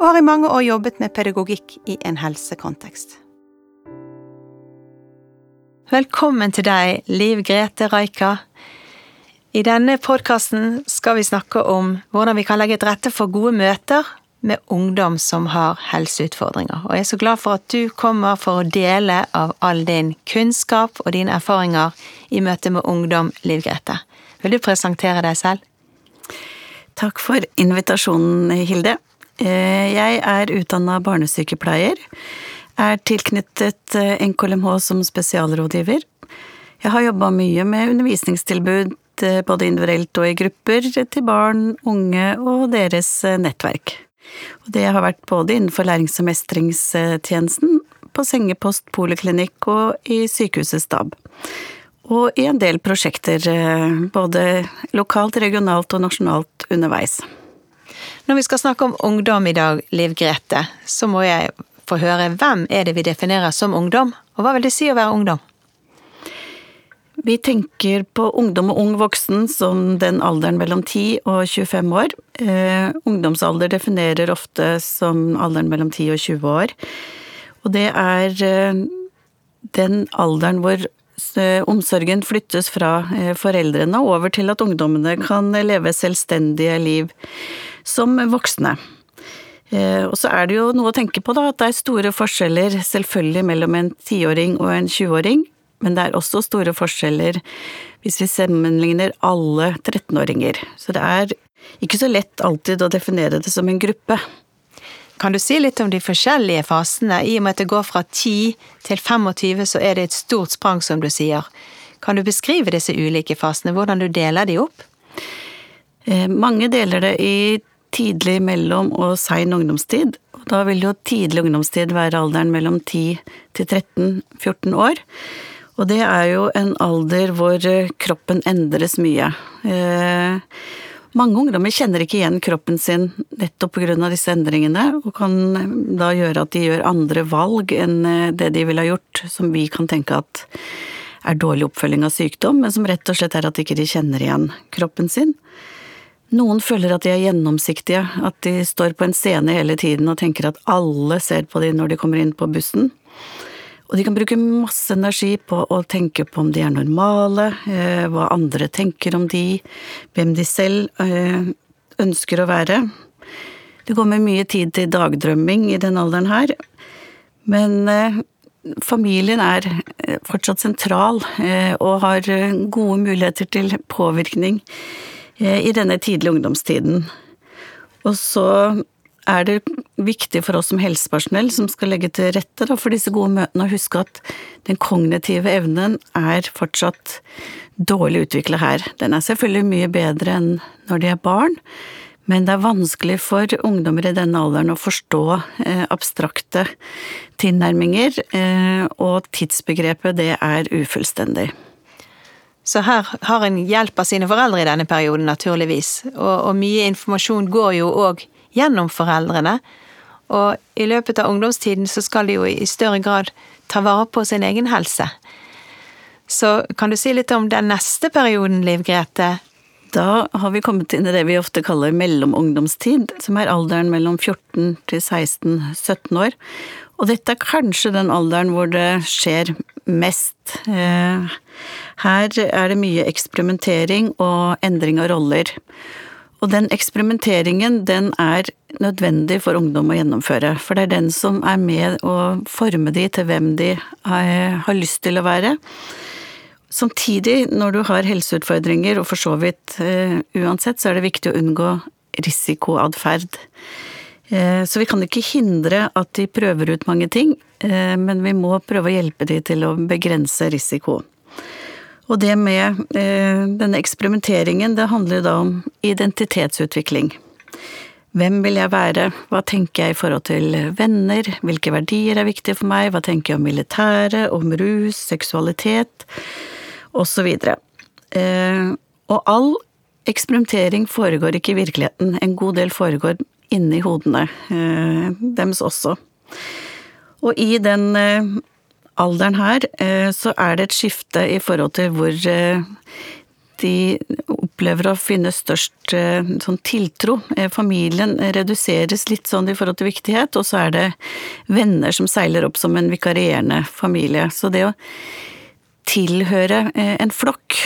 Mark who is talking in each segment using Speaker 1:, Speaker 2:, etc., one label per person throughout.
Speaker 1: og har i mange år jobbet med pedagogikk i en helsekontekst. Velkommen til deg, Liv Grete Reika. I denne podkasten skal vi snakke om hvordan vi kan legge til rette for gode møter med ungdom som har helseutfordringer. Og jeg er så glad for at du kommer for å dele av all din kunnskap og dine erfaringer i møte med ungdom, Liv Grete. Vil du presentere deg selv?
Speaker 2: Takk for invitasjonen, Hilde. Eh, jeg er utdanna barnesykepleier. Er tilknyttet eh, NKLMH som spesialrådgiver. Jeg har jobba mye med undervisningstilbud eh, både individuelt og i grupper til barn, unge og deres nettverk. Og det har vært både innenfor lærings- og mestringstjenesten, på sengepost, poliklinikk og i sykehusets stab. Og i en del prosjekter, både lokalt, regionalt og nasjonalt underveis.
Speaker 1: Når vi skal snakke om ungdom i dag, Liv Grete, så må jeg få høre hvem er det vi definerer som ungdom, og hva vil det si å være ungdom?
Speaker 2: Vi tenker på ungdom og ung voksen som den alderen mellom 10 og 25 år. Eh, ungdomsalder definerer ofte som alderen mellom 10 og 20 år. Og det er eh, den alderen hvor eh, omsorgen flyttes fra eh, foreldrene over til at ungdommene kan leve selvstendige liv som voksne. Eh, og så er det jo noe å tenke på, da, at det er store forskjeller selvfølgelig mellom en tiåring og en 20-åring, men det er også store forskjeller hvis vi sammenligner alle 13-åringer. Så det er ikke så lett alltid å definere det som en gruppe.
Speaker 1: Kan du si litt om de forskjellige fasene? I og med at det går fra 10 til 25, så er det et stort sprang, som du sier. Kan du beskrive disse ulike fasene, hvordan du deler de opp?
Speaker 2: Eh, mange deler det i tidlig mellom og sein ungdomstid. Og da vil jo tidlig ungdomstid være alderen mellom 10 til 13-14 år. Og det er jo en alder hvor eh, kroppen endres mye. Eh, mange ungdommer kjenner ikke igjen kroppen sin nettopp pga. disse endringene, og kan da gjøre at de gjør andre valg enn eh, det de ville ha gjort, som vi kan tenke at er dårlig oppfølging av sykdom, men som rett og slett er at de ikke kjenner igjen kroppen sin. Noen føler at de er gjennomsiktige, at de står på en scene hele tiden og tenker at alle ser på dem når de kommer inn på bussen. Og de kan bruke masse energi på å tenke på om de er normale, eh, hva andre tenker om de, hvem de selv eh, ønsker å være. Det går med mye tid til dagdrømming i den alderen her, men eh, familien er fortsatt sentral og har gode muligheter til påvirkning i denne tidlige ungdomstiden. Og så er det viktig for oss som helsepersonell som skal legge til rette for disse gode møtene, å huske at den kognitive evnen er fortsatt dårlig utvikla her. Den er selvfølgelig mye bedre enn når de er barn, men det er vanskelig for ungdommer i denne alderen å forstå eh, abstrakte tilnærminger, eh, og tidsbegrepet det er ufullstendig.
Speaker 1: Så her har en hjelp av sine foreldre i denne perioden, naturligvis. Og, og mye informasjon går jo òg gjennom foreldrene. Og i løpet av ungdomstiden så skal de jo i større grad ta vare på sin egen helse. Så kan du si litt om den neste perioden, Liv Grete?
Speaker 2: Da har vi kommet inn i det vi ofte kaller mellomungdomstid, som er alderen mellom 14 til 16-17 år. Og dette er kanskje den alderen hvor det skjer mest. Eh, her er det mye eksperimentering og endring av roller. Og den eksperimenteringen, den er nødvendig for ungdom å gjennomføre. For det er den som er med å forme de til hvem de har lyst til å være. Samtidig, når du har helseutfordringer, og for så vidt uh, uansett, så er det viktig å unngå risikoatferd. Uh, så vi kan ikke hindre at de prøver ut mange ting, uh, men vi må prøve å hjelpe de til å begrense risiko. Og det med denne eksperimenteringen, det handler da om identitetsutvikling. Hvem vil jeg være, hva tenker jeg i forhold til venner, hvilke verdier er viktige for meg, hva tenker jeg om militæret, om rus, seksualitet, osv. Eh, og all eksperimentering foregår ikke i virkeligheten, en god del foregår inni hodene eh, deres også. Og i den eh, alderen her, eh, så er det et skifte i forhold til hvor eh, de opplever å finne størst eh, sånn tiltro. Familien reduseres litt sånn i forhold til viktighet, og så er det venner som seiler opp som en vikarierende familie. Så det å tilhøre en flokk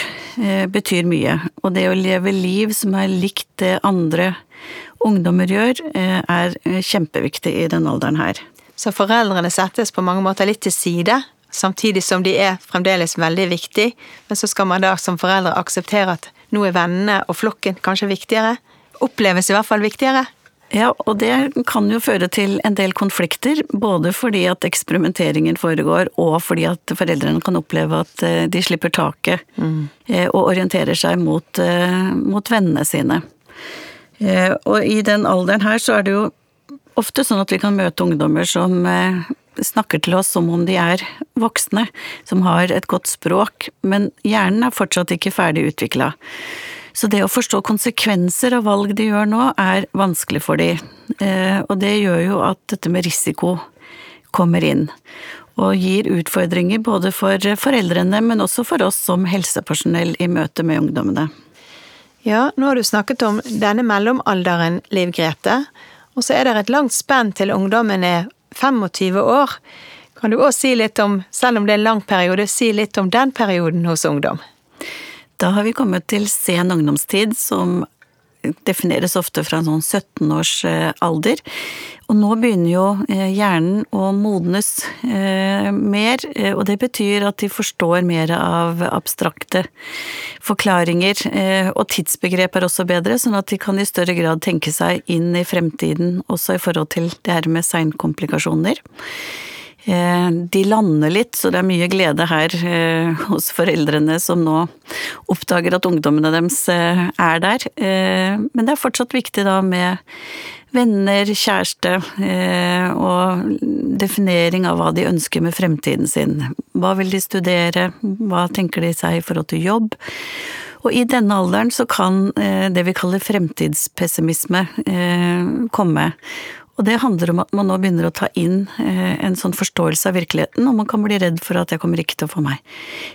Speaker 2: betyr mye. Og det å leve liv som er likt det andre ungdommer gjør, er kjempeviktig i den alderen her.
Speaker 1: Så foreldrene settes på mange måter litt til side samtidig som de er fremdeles veldig viktig, men så skal man da som foreldre akseptere at nå er vennene og flokken kanskje viktigere. Oppleves i hvert fall viktigere.
Speaker 2: Ja, og det kan jo føre til en del konflikter, både fordi at eksperimenteringen foregår, og fordi at foreldrene kan oppleve at eh, de slipper taket mm. og orienterer seg mot, eh, mot vennene sine. Og i den alderen her så er det jo ofte sånn at vi kan møte ungdommer som snakker til oss som om de er voksne, som har et godt språk, men hjernen er fortsatt ikke ferdig utvikla. Så det å forstå konsekvenser av valg de gjør nå, er vanskelig for de, eh, og det gjør jo at dette med risiko kommer inn. Og gir utfordringer både for foreldrene, men også for oss som helsepersonell i møte med ungdommene.
Speaker 1: Ja, nå har du snakket om denne mellomalderen, Liv Grete, og så er det et langt spenn til ungdommen er 25 år. Kan du òg si litt om, selv om det er en lang periode, si litt om den perioden hos ungdom?
Speaker 2: Da har vi kommet til sen ungdomstid, som defineres ofte fra en sånn 17 års eh, alder. Og nå begynner jo eh, hjernen å modnes eh, mer, og det betyr at de forstår mer av abstrakte forklaringer. Og tidsbegrep er også bedre, sånn at de kan i større grad tenke seg inn i fremtiden, også i forhold til det her med seinkomplikasjoner. Eh, de lander litt, så det er mye glede her eh, hos foreldrene som nå oppdager at ungdommene deres eh, er der. Men det er fortsatt viktig da med venner, kjæreste og definering av hva de ønsker med fremtiden sin. Hva vil de studere, hva tenker de seg i forhold til jobb? Og i denne alderen så kan det vi kaller fremtidspessimisme komme. Og det handler om at man nå begynner å ta inn eh, en sånn forståelse av virkeligheten, og man kan bli redd for at jeg kommer ikke til å få meg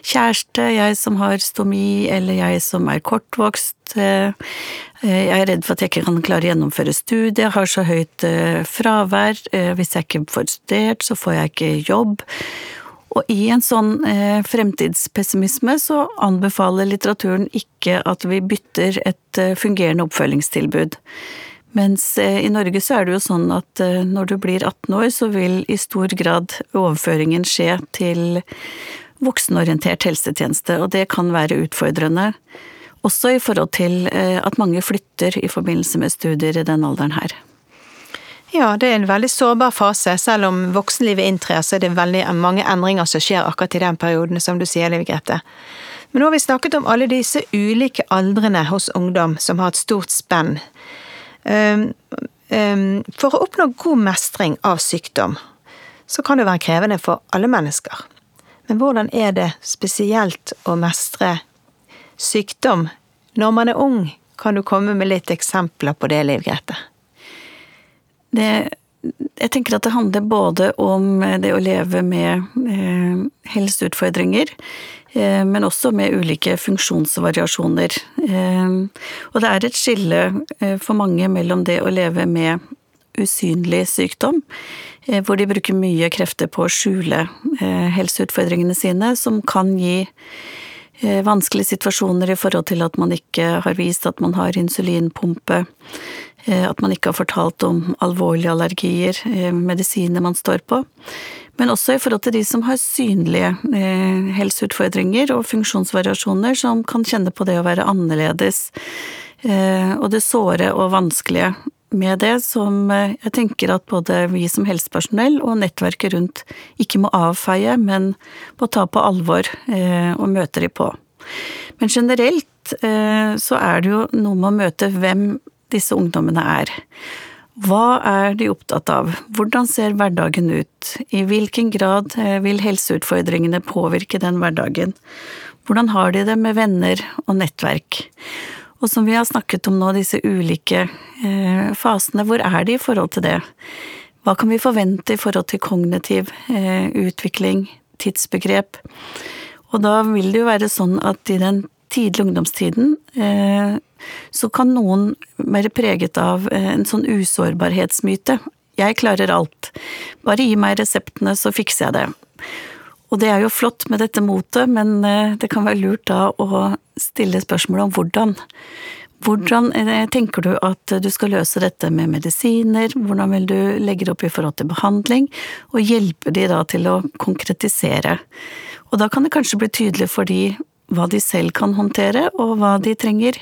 Speaker 2: kjæreste, jeg som har stomi, eller jeg som er kortvokst. Eh, jeg er redd for at jeg ikke kan klare å gjennomføre studiet, har så høyt eh, fravær. Hvis jeg ikke får studert, så får jeg ikke jobb. Og i en sånn fremtidspessimisme så anbefaler litteraturen ikke at vi bytter et fungerende oppfølgingstilbud. Mens eh, i Norge så er det jo sånn at eh, når du blir 18 år, så vil i stor grad overføringen skje til voksenorientert helsetjeneste, og det kan være utfordrende. Også i forhold til eh, at mange flytter i forbindelse med studier i den alderen her.
Speaker 1: Ja, det er en veldig sårbar fase. Selv om voksenlivet inntrer, så er det veldig mange endringer som skjer akkurat i den perioden, som du sier, Liv Grete. Men nå har vi snakket om alle disse ulike aldrene hos ungdom som har et stort spenn. Ehm, ehm, for å oppnå god mestring av sykdom, så kan det være krevende for alle mennesker. Men hvordan er det spesielt å mestre sykdom når man er ung? Kan du komme med litt eksempler på det, Liv Grete?
Speaker 2: Det, jeg tenker at det handler både om det å leve med eh, helseutfordringer, Eh, men også med ulike funksjonsvariasjoner. Eh, og det er et skille eh, for mange mellom det å leve med usynlig sykdom, hvor de bruker mye krefter på å skjule helseutfordringene sine, som kan gi vanskelige situasjoner i forhold til at man ikke har vist at man har insulinpumpe, at man ikke har fortalt om alvorlige allergier, medisiner man står på. Men også i forhold til de som har synlige eh, helseutfordringer og funksjonsvariasjoner, som kan kjenne på det å være annerledes, eh, og det såre og vanskelige med det, som eh, jeg tenker at både vi som helsepersonell og nettverket rundt ikke må avfeie, men må ta på alvor og møte de på. Men generelt så er det jo noe med å møte hvem disse ungdommene er. Hva er de opptatt av, hvordan ser hverdagen ut, i hvilken grad eh, vil helseutfordringene påvirke den hverdagen, hvordan har de det med venner og nettverk? Og som vi har snakket om nå, disse ulike eh, fasene, hvor er de i forhold til det? Hva kan vi forvente i forhold til kognitiv eh, utvikling, tidsbegrep? Og da vil det jo være sånn at i den tidlige ungdomstiden eh, så kan noen være preget av en sånn usårbarhetsmyte. Jeg klarer alt. Bare gi meg reseptene, så fikser jeg det. Og det er jo flott med dette motet, men eh, det kan være lurt da å stille spørsmål om hvordan. Hvordan tenker du at du skal løse dette med medisiner, hvordan vil du legge det opp i forhold til behandling, og hjelpe de da til å konkretisere. Og da kan det kanskje bli tydelig for de hva de selv kan håndtere, og hva de trenger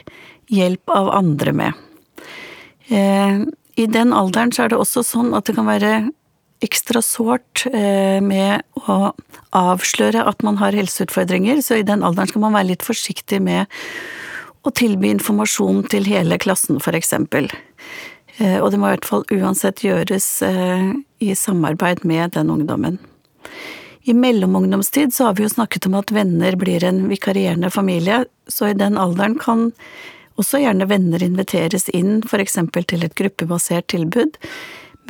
Speaker 2: hjelp av andre med. Eh, I den alderen så er det også sånn at det kan være ekstra sårt eh, med å avsløre at man har helseutfordringer, så i den alderen skal man være litt forsiktig med å tilby informasjon til hele klassen, for eksempel. Eh, og det må i hvert fall uansett gjøres i samarbeid med den ungdommen. I mellomungdomstid så har vi jo snakket om at venner blir en vikarierende familie, så i den alderen kan også gjerne venner inviteres inn, for eksempel til et gruppebasert tilbud,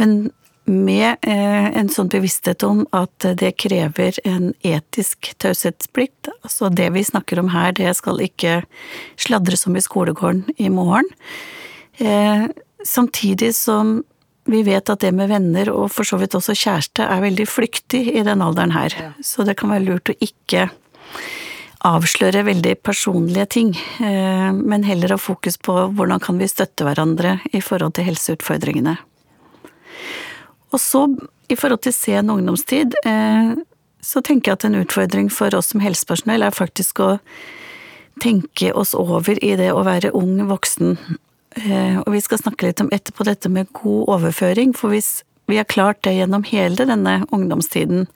Speaker 2: men med eh, en sånn bevissthet om at det krever en etisk taushetsplikt. Altså det vi snakker om her, det skal ikke sladres om i skolegården i morgen. Eh, samtidig som vi vet at det med venner, og for så vidt også kjæreste, er veldig flyktig i den alderen her. Så det kan være lurt å ikke avsløre veldig personlige ting, eh, men heller ha fokus på hvordan kan vi støtte hverandre i forhold til helseutfordringene. Og så, i forhold til sen ungdomstid, eh, så tenker jeg at en utfordring for oss som helsepersonell er faktisk å tenke oss over i det å være ung voksen. Eh, og vi skal snakke litt om etterpå dette med god overføring, for hvis vi har klart det gjennom hele denne ungdomstiden,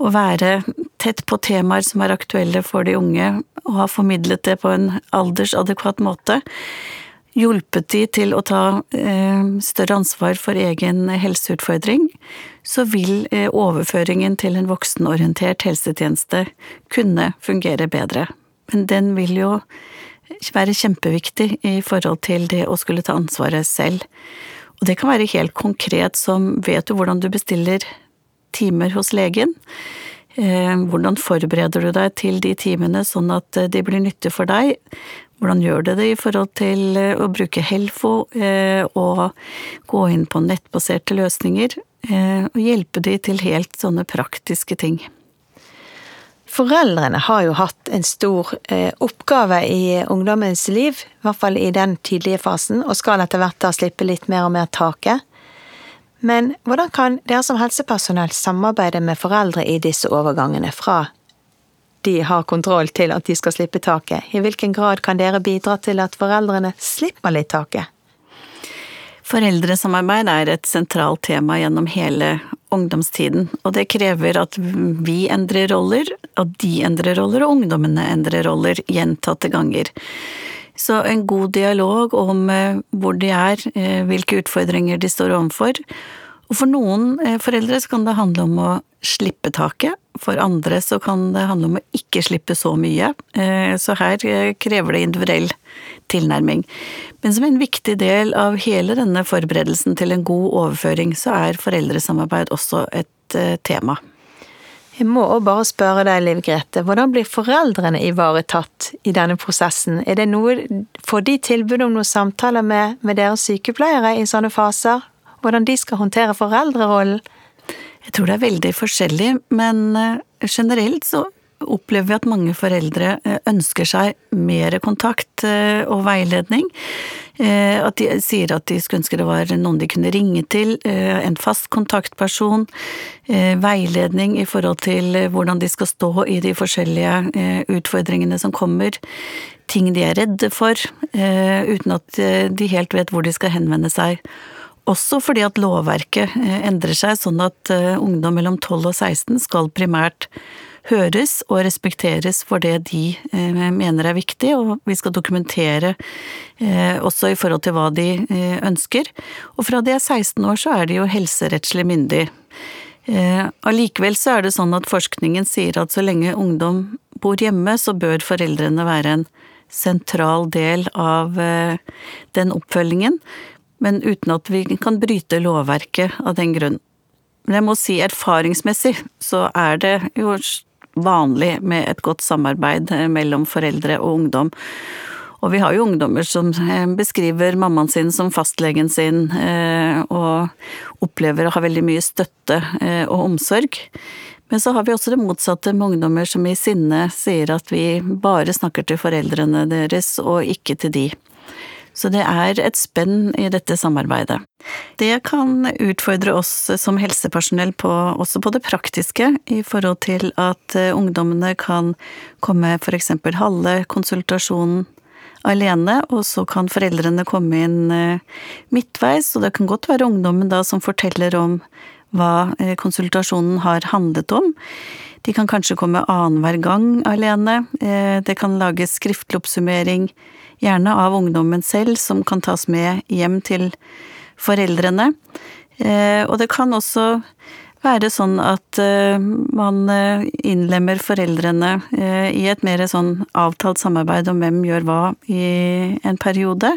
Speaker 2: å være tett på temaer som er aktuelle for de unge, og ha formidlet det på en aldersadekvat måte, hjulpet de til å ta eh, større ansvar for egen helseutfordring, så vil eh, overføringen til en voksenorientert helsetjeneste kunne fungere bedre. Men den vil jo være kjempeviktig i forhold til det å skulle ta ansvaret selv. Og det kan være helt konkret som vet du hvordan du bestiller timer hos legen? Eh, hvordan forbereder du deg til de timene sånn at de blir nyttige for deg? Hvordan gjør det det i forhold til eh, å bruke Helfo og gå inn på nettbaserte løsninger? Og hjelpe de til helt sånne praktiske ting.
Speaker 1: Foreldrene har jo hatt en stor eh, oppgave i ungdommens liv, i hvert fall i den tidlige fasen, og skal etter hvert da slippe litt mer og mer taket. Men hvordan kan dere som helsepersonell samarbeide med foreldre i disse overgangene fra de har kontroll til at de skal slippe taket? I hvilken grad kan dere bidra til at foreldrene slipper litt taket?
Speaker 2: Foreldresamarbeid er et sentralt tema gjennom hele ungdomstiden, og det krever at vi endrer roller, at de endrer roller, og ungdommene endrer roller gjentatte ganger. Så en god dialog om eh, hvor de er, eh, hvilke utfordringer de står overfor. Og for noen eh, foreldre så kan det handle om å slippe taket, for andre så kan det handle om å ikke slippe så mye. Så her krever det individuell tilnærming. Men som en viktig del av hele denne forberedelsen til en god overføring, så er foreldresamarbeid også et tema.
Speaker 1: Jeg må også bare spørre deg, Liv Grete, hvordan blir foreldrene ivaretatt i denne prosessen? Er det noe, Får de tilbud om noen samtaler med, med deres sykepleiere i sånne faser? Hvordan de skal håndtere foreldrerollen?
Speaker 2: Jeg tror det er veldig forskjellig, men eh, generelt så opplever vi at mange foreldre eh, ønsker seg mer kontakt eh, og veiledning. At de sier at de skulle ønske det var noen de kunne ringe til, en fast kontaktperson, veiledning i forhold til hvordan de skal stå i de forskjellige utfordringene som kommer, ting de er redde for, uten at de helt vet hvor de skal henvende seg. Også fordi at lovverket endrer seg sånn at ungdom mellom 12 og 16 skal primært høres og respekteres for det de eh, mener er viktig, og vi skal dokumentere eh, også i forhold til hva de eh, ønsker. Og fra de er 16 år, så er de jo helserettslig myndig. Allikevel så er det sånn at forskningen sier at så lenge ungdom bor hjemme, så bør foreldrene være en sentral del av den oppfølgingen, men uten at vi kan bryte lovverket av den grunn. Men jeg må si erfaringsmessig så er det jo vanlig med et godt samarbeid eh, mellom foreldre og ungdom. Og vi har jo ungdommer som eh, beskriver mammaen sin som fastlegen sin, eh, og opplever å ha veldig mye støtte og omsorg. Men så har vi også det motsatte med ungdommer som i sinne sier at vi bare snakker til foreldrene deres og ikke til de. Så det er et spenn i dette samarbeidet. Det kan utfordre oss som helsepersonell på, også på det praktiske, i forhold til at eh, ungdommene kan komme eksempel halve konsultasjonen alene, og så kan foreldrene komme inn eh, midtveis, og det kan godt være ungdommen da som forteller om hva eh, konsultasjonen har handlet om. De kan kanskje komme annenhver gang alene, det kan lages skriftlig oppsummering gjerne av ungdommen selv, som kan tas med hjem til foreldrene. Eh, og det kan også være sånn at eh, man eh, innlemmer foreldrene i et mer sånn avtalt samarbeid om hvem gjør hva i en periode,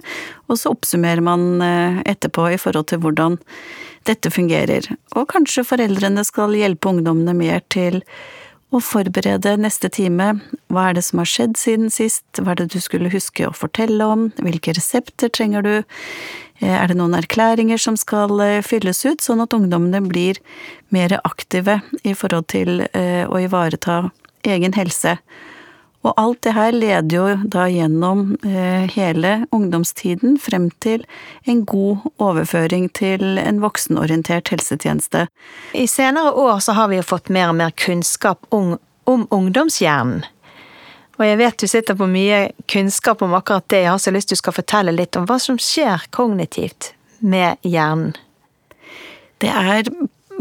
Speaker 2: og så oppsummerer man etterpå i forhold til hvordan dette fungerer. Og kanskje foreldrene skal hjelpe ungdommene mer til å forberede neste time. Hva er det som har skjedd siden sist, hva er det du skulle huske å fortelle om, hvilke resepter trenger du, eh, er det noen erklæringer som skal eh, fylles ut, sånn at ungdommene blir mer aktive i forhold til eh, å ivareta egen helse og alt det her leder jo da gjennom eh, hele ungdomstiden frem til en god overføring til en voksenorientert helsetjeneste.
Speaker 1: I senere år så har vi jo fått mer og mer kunnskap om, om ungdomshjernen. Og jeg vet du sitter på mye kunnskap om akkurat det. Jeg har så lyst til du skal fortelle litt om hva som skjer kognitivt med hjernen.
Speaker 2: Det er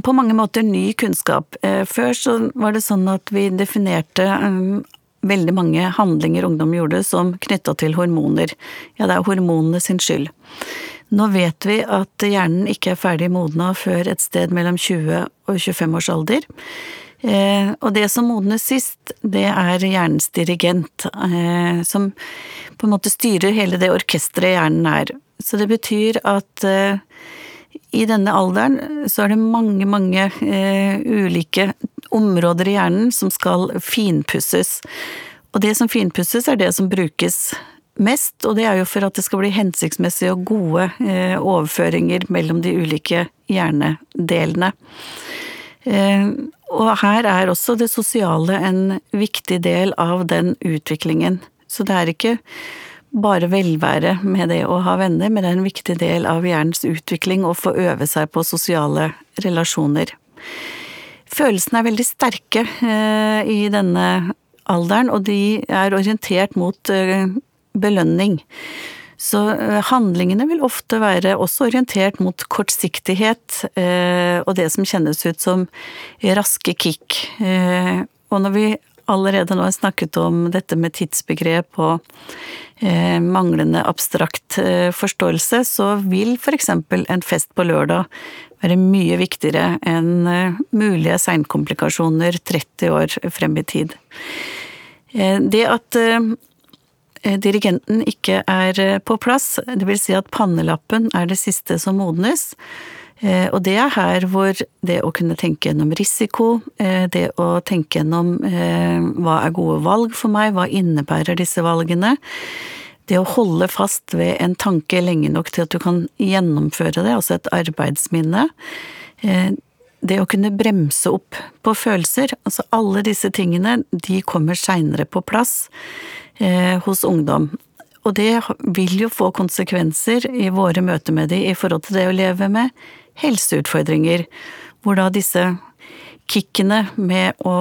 Speaker 2: på mange måter ny kunnskap. Eh, før så var det sånn at vi definerte um, veldig mange handlinger ungdom gjorde som knytta til hormoner. Ja, det er hormonene sin skyld. Nå vet vi at hjernen ikke er ferdig modna før et sted mellom 20 og 25 års alder. Eh, og det som modnes sist, det er hjernens dirigent, eh, som på en måte styrer hele det orkesteret hjernen er. Så det betyr at eh, i denne alderen så er det mange, mange eh, ulike områder i hjernen som skal finpusses. Og det som finpusses, er det som brukes mest, og det er jo for at det skal bli hensiktsmessige og gode eh, overføringer mellom de ulike hjernedelene. Eh, og her er også det sosiale en viktig del av den utviklingen. Så det er ikke bare velvære med det å ha venner, men det er en viktig del av hjernens utvikling å få øve seg på sosiale relasjoner. Følelsene er veldig sterke eh, i denne alderen, og de er orientert mot eh, belønning. Så eh, handlingene vil ofte være også orientert mot kortsiktighet og det som kjennes ut som raske kick. Og når vi allerede nå har snakket om dette med tidsbegrep og manglende abstrakt forståelse, så vil f.eks. en fest på lørdag være mye viktigere enn eh, mulige seinkomplikasjoner 30 år frem i tid. Eh, det at eh, dirigenten ikke er på plass, det vil si at pannelappen er det siste som modnes, og det er her hvor det å kunne tenke gjennom risiko, det å tenke gjennom hva er gode valg for meg, hva innebærer disse valgene, det å holde fast ved en tanke lenge nok til at du kan gjennomføre det, altså et arbeidsminne. Eh, det å kunne bremse opp på følelser, altså alle disse tingene, de kommer seinere på plass eh, hos ungdom. Og det vil jo få konsekvenser i våre møter med de i forhold til det å leve med helseutfordringer, hvor da disse kickene med å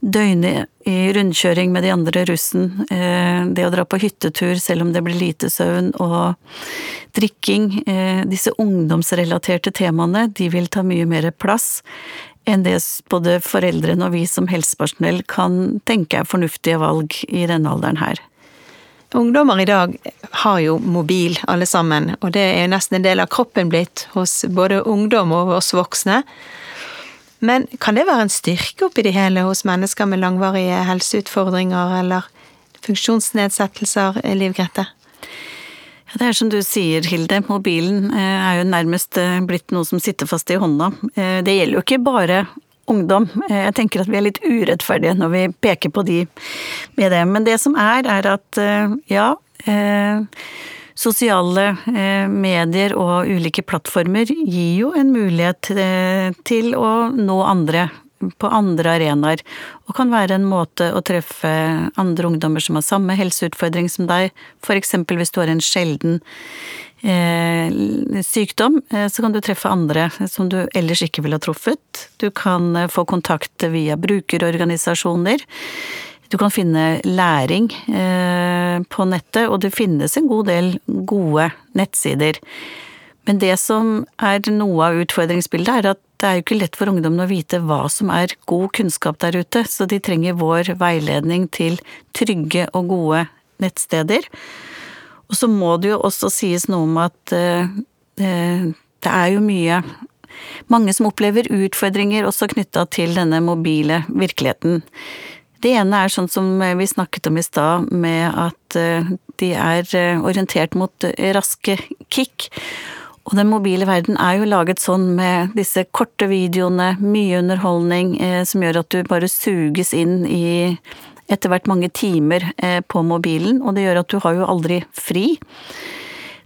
Speaker 2: døgne i rundkjøring med de andre russen, eh, det å dra på hyttetur selv om det blir lite søvn, og drikking, eh, disse ungdomsrelaterte temaene, de vil ta mye mer plass enn det både foreldrene og vi som helsepersonell kan tenke er fornuftige valg i denne alderen her.
Speaker 1: Ungdommer i dag har jo mobil alle sammen, og det er jo nesten en del av kroppen blitt hos både ungdom og oss voksne. Men kan det være en styrke oppi det hele hos mennesker med langvarige helseutfordringer eller funksjonsnedsettelser, Liv Grete?
Speaker 2: Det er som du sier, Hilde. Mobilen eh, er jo nærmest eh, blitt noe som sitter fast i hånda. Eh, det gjelder jo ikke bare ungdom. Jeg tenker at vi er litt urettferdige når vi peker på de med det. Men det som er, er at ja, sosiale medier og ulike plattformer gir jo en mulighet til å nå andre på andre arenaer, og kan være en måte å treffe andre ungdommer som har samme helseutfordring som deg, eksempel hvis du har en sjelden eh, sykdom, eh, så kan du treffe andre som du ellers ikke ville ha truffet. Du kan eh, få kontakt via brukerorganisasjoner. Du kan finne læring eh, på nettet, og det finnes en god del gode nettsider. Men det som er noe av utfordringsbildet, er at det er jo ikke lett for ungdommen å vite hva som er god kunnskap der ute, så de trenger vår veiledning til trygge og gode nettsteder. Og så må det jo også sies noe om at uh, det er jo mye Mange som opplever utfordringer også knytta til denne mobile virkeligheten. Det ene er sånn som vi snakket om i stad, med at eh, de er orientert mot raske kick. Og den mobile verden er jo laget sånn med disse korte videoene, mye underholdning, eh, som gjør at du bare suges inn i etter hvert mange timer eh, på mobilen, og det gjør at du har jo aldri fri.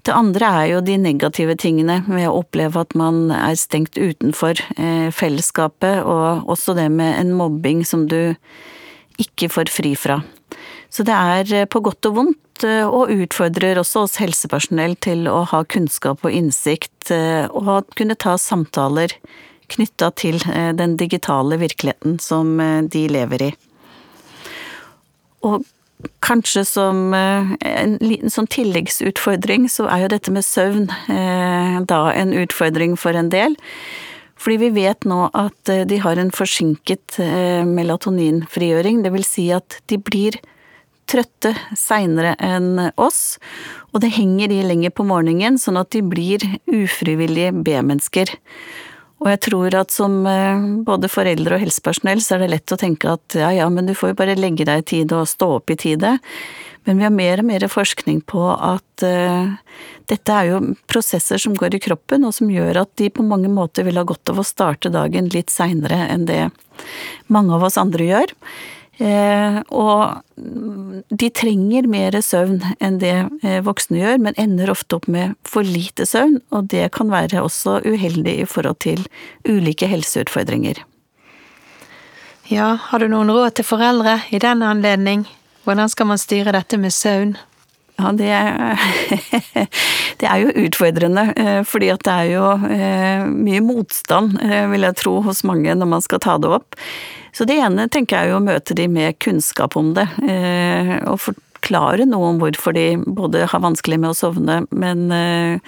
Speaker 2: Det andre er jo de negative tingene med å oppleve at man er stengt utenfor eh, fellesskapet, og også det med en mobbing som du ikke får fri fra. Så det er eh, på godt og vondt, og utfordrer også oss helsepersonell til å ha kunnskap og innsikt, og kunne ta samtaler knytta til den digitale virkeligheten som de lever i. Og kanskje som en liten sånn tilleggsutfordring, så er jo dette med søvn da en utfordring for en del. Fordi vi vet nå at de har en forsinket melatoninfrigjøring, det vil si at de blir trøtte seinere enn oss, og det henger de lenger på morgenen, sånn at de blir ufrivillige B-mennesker. Og jeg tror at som eh, både foreldre og helsepersonell, så er det lett å tenke at ja ja, men du får jo bare legge deg i tide og stå opp i tide. Men vi har mer og mer forskning på at uh, dette er jo prosesser som går i kroppen, og som gjør at de på mange måter vil ha godt av å starte dagen litt seinere enn det mange av oss andre gjør. Eh, og de trenger mer søvn enn det eh, voksne gjør, men ender ofte opp med for lite søvn, og det kan være også uheldig i forhold til ulike helseutfordringer.
Speaker 1: Ja, har du noen råd til foreldre i den anledning? Hvordan skal man styre dette med søvn?
Speaker 2: Ja, det det er jo utfordrende, eh, fordi at det er jo mye motstand, vil jeg tro, hos mange når man skal ta det opp. Så det ene tenker jeg er å møte de med kunnskap om det, og og forklare noe om hvorfor de både har vanskelig med å sovne, men eh,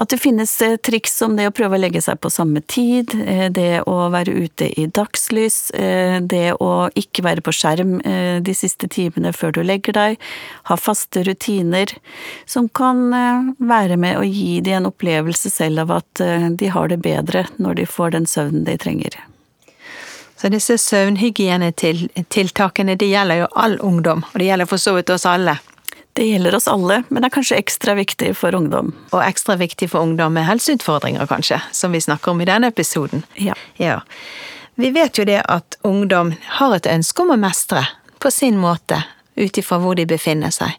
Speaker 2: at det finnes eh, triks som det å prøve å legge seg på samme tid, det å være ute i dagslys, det å ikke være på skjerm de siste timene før du legger deg, ha faste rutiner som kan være med å gi de en opplevelse selv av at de har det bedre når de får den søvnen de trenger.
Speaker 1: Så disse søvnhygienetiltakene de gjelder jo all ungdom, og det gjelder for så vidt oss alle.
Speaker 2: Det gjelder oss alle, men er kanskje ekstra viktig for ungdom.
Speaker 1: Og ekstra viktig for ungdom med helseutfordringer, kanskje, som vi snakker om i denne episoden.
Speaker 2: Ja.
Speaker 1: ja. Vi vet jo det at ungdom har et ønske om å mestre, på sin måte, ut ifra hvor de befinner seg.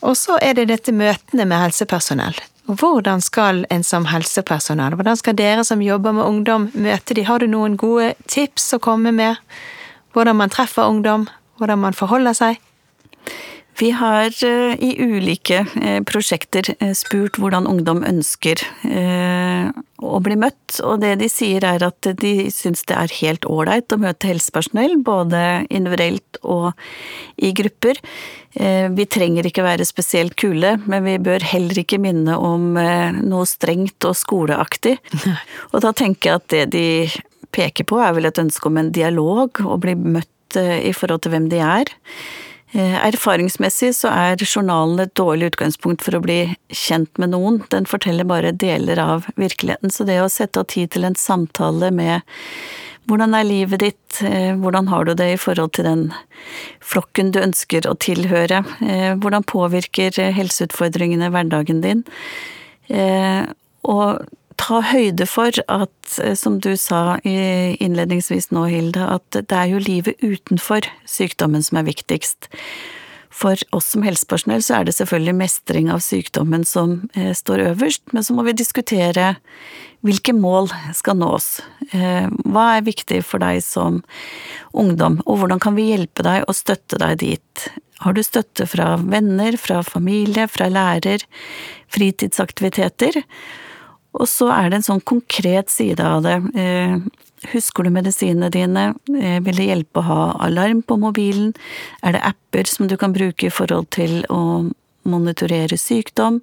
Speaker 1: Og så er det dette møtene med helsepersonell. Hvordan skal en som helsepersonell, hvordan skal dere som jobber med ungdom møte de? Har du noen gode tips å komme med? Hvordan man treffer ungdom? Hvordan man forholder seg?
Speaker 2: Vi har eh, i ulike eh, prosjekter eh, spurt hvordan ungdom ønsker å bli møtt, og det de sier er at de syns det er helt ålreit å møte helsepersonell, både individuelt og i grupper. Vi trenger ikke være spesielt kule, men vi bør heller ikke minne om noe strengt og skoleaktig. Og da tenker jeg at det de peker på, er vel et ønske om en dialog, å bli møtt i forhold til hvem de er. Erfaringsmessig så er journalen et dårlig utgangspunkt for å bli kjent med noen, den forteller bare deler av virkeligheten, så det å sette av tid til en samtale med hvordan er livet ditt, eh, hvordan har du det i forhold til den flokken du ønsker å tilhøre, eh, hvordan påvirker helseutfordringene hverdagen din, eh, og ta høyde for at, som du sa innledningsvis nå, Hilde, at det er jo livet utenfor sykdommen som er viktigst. For oss som helsepersonell så er det selvfølgelig mestring av sykdommen som står øverst, men så må vi diskutere hvilke mål skal nås? Eh, hva er viktig for deg som ungdom, og hvordan kan vi hjelpe deg og støtte deg dit? Har du støtte fra venner, fra familie, fra lærer, fritidsaktiviteter? Og så er det en sånn konkret side av det. Eh, husker du medisinene dine? Eh, vil det hjelpe å ha alarm på mobilen? Er det apper som du kan bruke i forhold til å monitorere sykdom?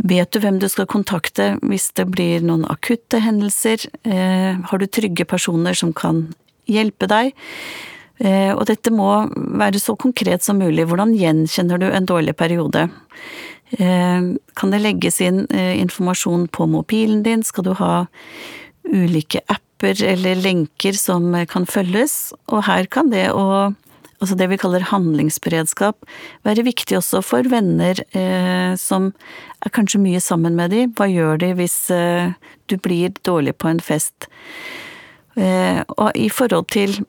Speaker 2: Vet du hvem du skal kontakte hvis det blir noen akutte hendelser? Eh, har du trygge personer som kan hjelpe deg? Og dette må være så konkret som mulig. Hvordan gjenkjenner du en dårlig periode? Eh, kan det legges inn informasjon på mobilen din? Skal du ha ulike apper eller lenker som kan følges? Og her kan det å altså det vi kaller handlingsberedskap, være viktig også for venner eh, som er kanskje mye sammen med de. Hva gjør de hvis eh, du blir dårlig på en fest? Eh, og i forhold til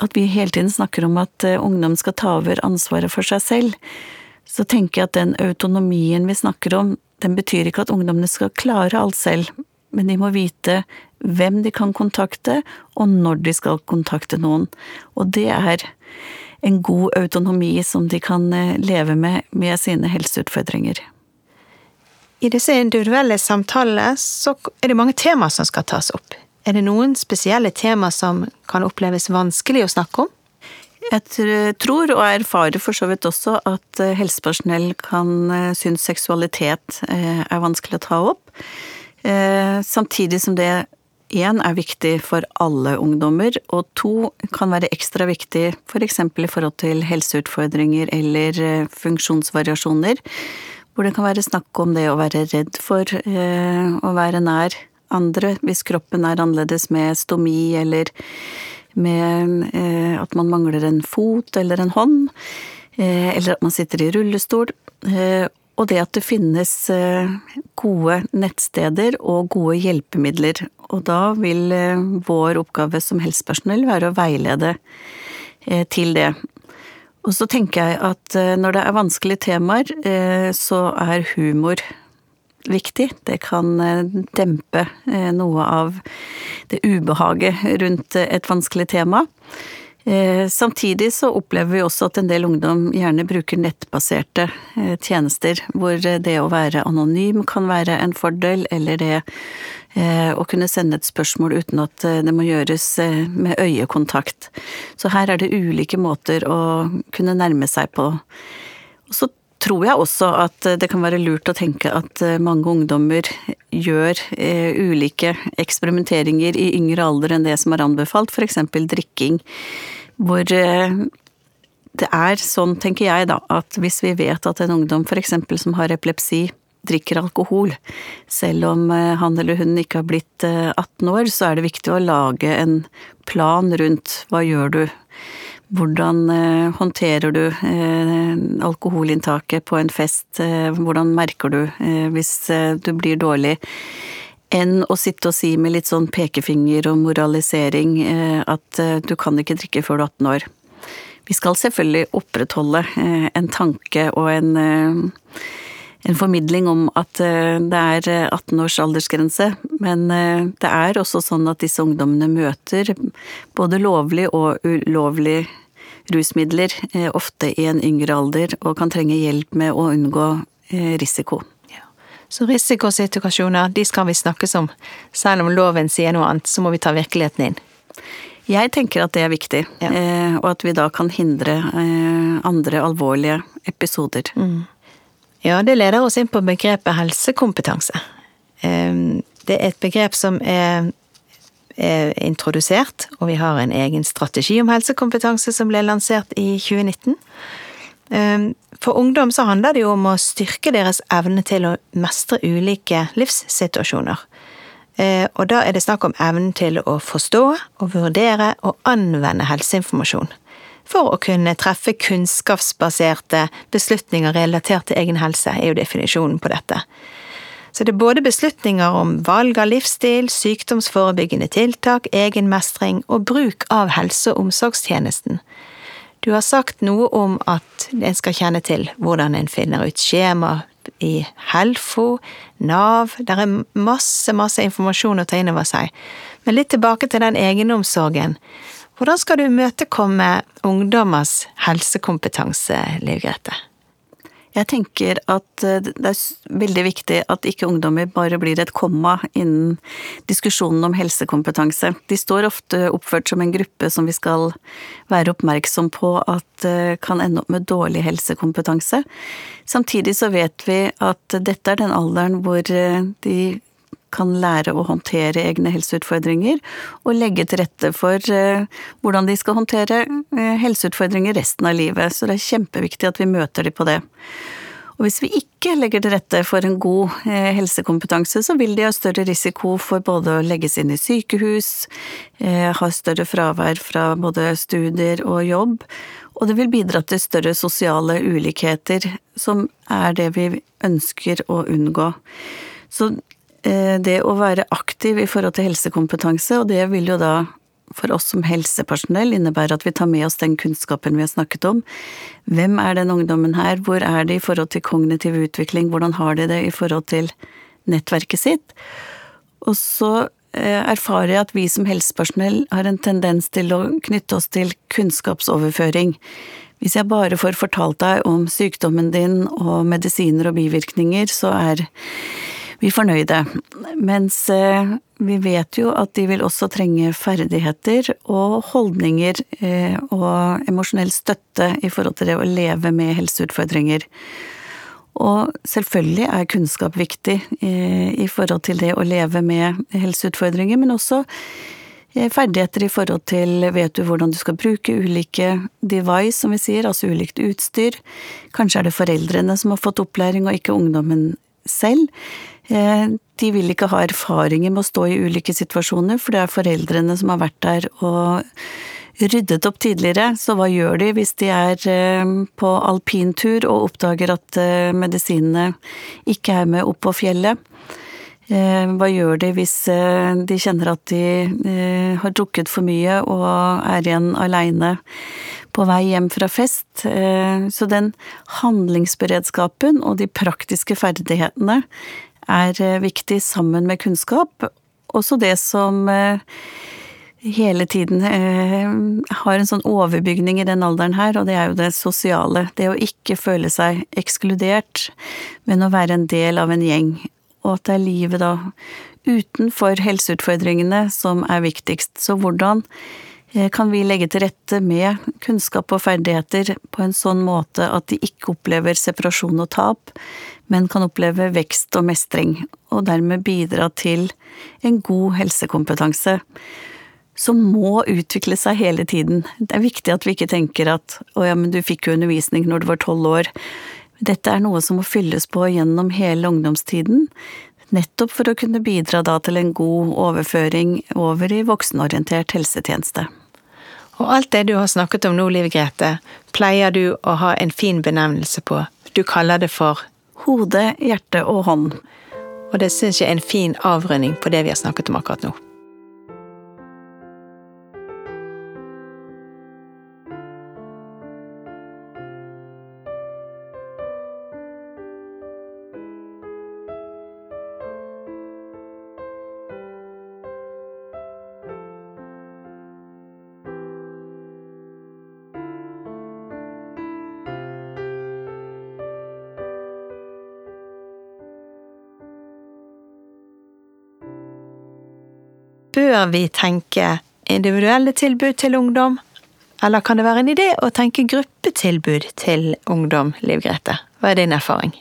Speaker 2: at vi hele tiden snakker om at eh, ungdom skal ta over ansvaret for seg selv, så tenker jeg at den autonomien vi snakker om, den betyr ikke at ungdommene skal klare alt selv, men de må vite hvem de kan kontakte, og når de skal kontakte noen. Og det er en god autonomi som de kan eh, leve med med sine helseutfordringer.
Speaker 1: I disse individuelle samtalene så er det mange temaer som skal tas opp. Er det noen spesielle temaer som kan oppleves vanskelig å snakke om?
Speaker 2: Jeg tror, og erfarer for så vidt også, at eh, helsepersonell kan eh, synes seksualitet er vanskelig å ta opp. Eh, samtidig som det én er viktig for alle ungdommer, og to kan være ekstra viktig f.eks. For i forhold til helseutfordringer eller eh, funksjonsvariasjoner, hvor det kan være snakk om det å være redd for eh, å være nær andre hvis kroppen er annerledes med stomi eller med at man mangler en fot eller en hånd, eller at man sitter i rullestol. Og det at det finnes eh, gode nettsteder og gode hjelpemidler. Og da vil eh, vår oppgave som helsepersonell være å veilede eh, til det. Og så tenker jeg at når det er vanskelige temaer, så er humor viktig. Det kan dempe noe av det ubehaget rundt et vanskelig tema. Eh, samtidig så opplever vi også at en del ungdom gjerne bruker nettbaserte eh, tjenester, hvor det å være anonym kan være en fordel, eller det eh, å kunne sende et spørsmål uten at det må gjøres med øyekontakt. Så her er det ulike måter å kunne nærme seg på. Og så tror jeg også at det kan være lurt å tenke at mange ungdommer gjør ulike eksperimenteringer i yngre alder enn det som er anbefalt, f.eks. drikking hvor eh, det er sånn, tenker jeg da, at hvis vi vet at en ungdom f.eks. som har epilepsi, drikker alkohol, selv om eh, han eller hun ikke har blitt 18 eh, år, så er det viktig å lage en plan rundt hva gjør du? Hvordan håndterer du alkoholinntaket på en fest? Hvordan merker du hvis du blir dårlig? enn å sitte og si med litt sånn pekefinger og moralisering eh, at eh, du kan ikke drikke før du er 18 år. Vi skal selvfølgelig opprettholde eh, en tanke og en, en formidling om at det er 18 års aldersgrense, men det er også sånn at disse ungdommene møter både lovlig og ulovlig rusmidler, ofte i en yngre alder, og kan trenge hjelp med å unngå risiko.
Speaker 1: Så risikosituasjoner, de skal vi snakkes om. Selv om loven sier noe annet, så må vi ta virkeligheten inn.
Speaker 2: Jeg tenker at det er viktig, ja. Eh, og at vi da kan hindre eh, andre alvorlige episoder. Mm.
Speaker 1: Ja, det leder oss inn på begrepet helsekompetanse. Eh, det er et begrep som er introdusert, og vi har en egen strategi om helsekompetanse som ble lansert i 2019. Ehm, for ungdom så handler det jo om å styrke deres evne til å mestre ulike livssituasjoner. Eh, og da er det snakk om evnen til å forstå og vurdere og anvende helseinformasjon. For å kunne treffe kunnskapsbaserte beslutninger relatert til egen helse, er jo definisjonen på dette. Så det er både beslutninger om valg av livsstil, sykdomsforebyggende tiltak, egenmestring og bruk av helse- og omsorgstjenesten. Du har sagt noe om at en skal kjenne til hvordan en finner ut skjema i Helfo, Nav Det er masse, masse informasjon å ta inn over seg. Men litt tilbake til den egenomsorgen. Hvordan skal du imøtekomme ungdommers helsekompetanse, Liv Grete?
Speaker 2: Jeg tenker at eh, det er veldig viktig at ikke ungdommer bare blir et komma innen diskusjonen om helsekompetanse. De står ofte oppført som en gruppe som vi skal være oppmerksom på at eh, kan ende opp med dårlig helsekompetanse. Samtidig så vet vi at dette er den alderen hvor eh, de kan lære å håndtere egne helseutfordringer, og legge til rette for eh, hvordan de skal håndtere eh, helseutfordringer resten av livet. Så det er kjempeviktig at vi møter dem på det. Og hvis vi ikke legger til rette for en god eh, helsekompetanse, så vil de ha større risiko for både å legges inn i sykehus, ha større fravær fra både studier og jobb, og det vil bidra til større sosiale ulikheter, som er det vi ønsker å unngå. Så det å være aktiv i forhold til helsekompetanse, og det vil jo da for oss som helsepersonell innebære at vi tar med oss den kunnskapen vi har snakket om. Hvem er den ungdommen her, hvor er de i forhold til kognitiv utvikling, hvordan har de det i forhold til nettverket sitt? Og så eh, erfarer jeg at vi som helsepersonell har en tendens til å knytte oss til kunnskapsoverføring. Hvis jeg bare får fortalt deg om sykdommen din og medisiner og bivirkninger, så er vi fornøyde. Mens eh, vi vet jo at de vil også trenge ferdigheter og holdninger eh, og emosjonell støtte i forhold til det å leve med helseutfordringer. Og selvfølgelig er kunnskap viktig eh, i forhold til det å leve med helseutfordringer, men også ferdigheter i forhold til vet du hvordan du skal bruke ulike device, som vi sier, altså ulikt utstyr. Kanskje er det foreldrene som har fått opplæring, og ikke ungdommen selv. Eh, de vil ikke ha erfaringer med å stå i ulike situasjoner, for det er foreldrene som har vært der og ryddet opp tidligere. Så hva gjør de hvis de er eh, på alpintur og oppdager at eh, medisinene ikke er med opp på fjellet? Hva gjør de hvis de kjenner at de har drukket for mye og er igjen aleine på vei hjem fra fest? Så den handlingsberedskapen og de praktiske ferdighetene er eh, viktig sammen med kunnskap. Også det som eh, hele tiden eh, har en sånn overbygning i den alderen her, og det er jo det sosiale. Det å ikke føle seg ekskludert, men å være en del av en gjeng. Og at det er livet da utenfor helseutfordringene som er viktigst. Så hvordan kan vi legge til rette med kunnskap og ferdigheter på en sånn måte at de ikke opplever separasjon og tap, men kan oppleve vekst og mestring, og dermed bidra til en god helsekompetanse som må utvikle seg hele tiden. Det er viktig at vi ikke tenker at å ja, men du fikk jo undervisning når du var tolv år. Dette er noe som må fylles på gjennom hele ungdomstiden, nettopp for å kunne bidra da til en god overføring over i voksenorientert helsetjeneste.
Speaker 1: Og alt det du har snakket om nå, Liv Grete, pleier du å ha en fin benevnelse på. Du kaller det for
Speaker 2: hode, hjerte og hånd.
Speaker 1: Og det syns jeg er en fin avrunding på det vi har snakket om akkurat nå. Bør vi tenke individuelle tilbud til ungdom, eller kan det være en idé å tenke gruppetilbud til ungdom, Liv Grete? Hva er din erfaring?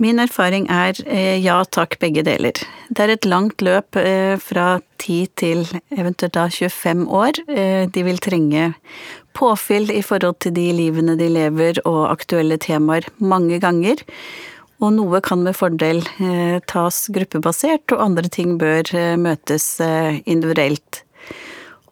Speaker 2: Min erfaring er eh, ja takk, begge deler. Det er et langt løp eh, fra 10 til eventuelt da 25 år. Eh, de vil trenge påfyll i forhold til de livene de lever og aktuelle temaer mange ganger. Og noe kan med fordel tas gruppebasert, og andre ting bør møtes individuelt.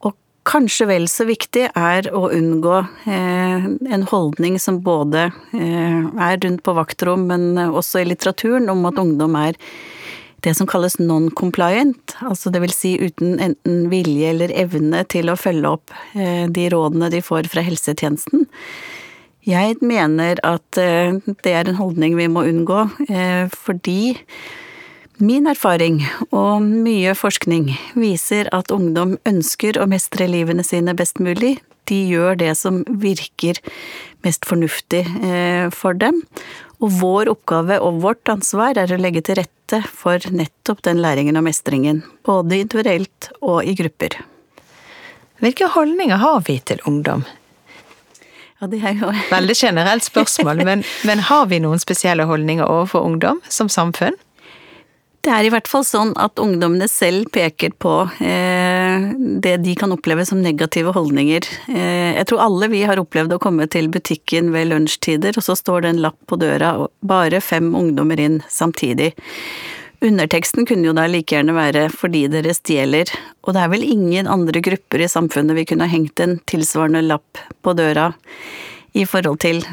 Speaker 2: Og Kanskje vel så viktig er å unngå eh, en holdning som både eh, er rundt på vaktrom, men også i litteraturen, om at ungdom er det som kalles non-compliant, altså det vil si uten enten vilje eller evne til å følge opp eh, de rådene de får fra helsetjenesten. Jeg mener at det er en holdning vi må unngå, fordi Min erfaring og mye forskning viser at ungdom ønsker å mestre livene sine best mulig. De gjør det som virker mest fornuftig eh, for dem. Og vår oppgave og vårt ansvar er å legge til rette for nettopp den læringen og mestringen, både individuelt og i grupper.
Speaker 1: Hvilke holdninger har vi til ungdom?
Speaker 2: Ja, det er jo
Speaker 1: Veldig generelt spørsmål, men, men har vi noen spesielle holdninger overfor ungdom som samfunn?
Speaker 2: Det er i hvert fall sånn at ungdommene selv peker på eh, det de kan oppleve som negative holdninger. Eh, jeg tror alle vi har opplevd å komme til butikken ved lunsjtider, og så står det en lapp på døra og bare fem ungdommer inn samtidig. Underteksten kunne jo da like gjerne være 'fordi dere stjeler', og det er vel ingen andre grupper i samfunnet vi kunne ha hengt en tilsvarende lapp på døra i forhold til.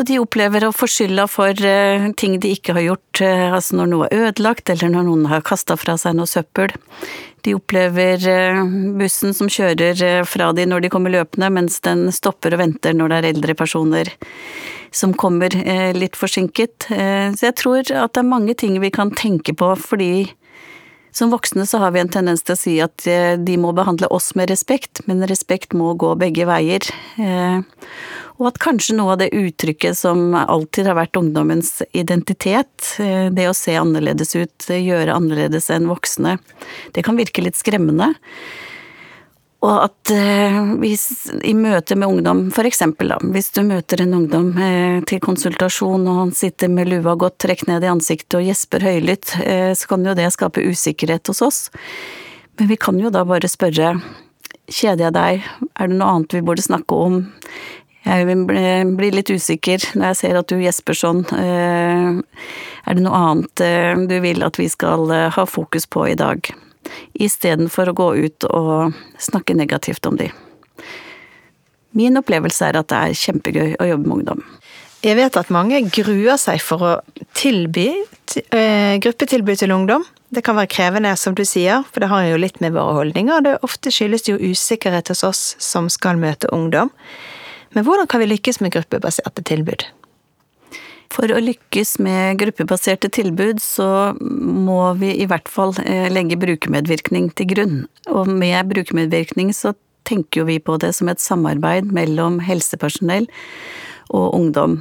Speaker 2: Og de opplever å få skylda for uh, ting de ikke har gjort, uh, altså når noe er ødelagt, eller når noen har kasta fra seg noe søppel. De opplever uh, bussen som kjører fra de når de kommer løpende, mens den stopper og venter når det er eldre personer som kommer litt forsinket. Så jeg tror at det er mange ting vi kan tenke på, fordi som voksne så har vi en tendens til å si at de må behandle oss med respekt, men respekt må gå begge veier. Og at kanskje noe av det uttrykket som alltid har vært ungdommens identitet, eh, det å se annerledes ut, gjøre annerledes enn voksne, det kan virke litt skremmende. Og at eh, hvis i møte med ungdom, for eksempel da, hvis du møter en ungdom eh, til konsultasjon og han sitter med lua godt trukket ned i ansiktet og gjesper høylytt, så kan jo det skape usikkerhet hos oss. Men vi kan jo da bare spørre Kjeder jeg deg? Er det noe annet vi burde snakke om? Jeg blir litt usikker når jeg ser at du gjesper sånn. Eh, er det noe annet eh, du vil at vi skal eh, ha fokus på i dag? Istedenfor å gå ut og snakke negativt om de. Min opplevelse er at det er kjempegøy å jobbe med ungdom.
Speaker 1: Jeg vet at mange gruer seg for å tilby gruppetilbud til ungdom. Det kan være krevende, som du sier, for det har jo litt med våre holdninger. Det ofte skyldes jo usikkerhet hos oss som skal møte ungdom. Men hvordan kan vi lykkes med gruppebaserte tilbud?
Speaker 2: For å lykkes med gruppebaserte tilbud, så må vi i hvert fall eh, legge brukermedvirkning til grunn. Og med brukermedvirkning så tenker jo vi på det som et samarbeid mellom helsepersonell og ungdom.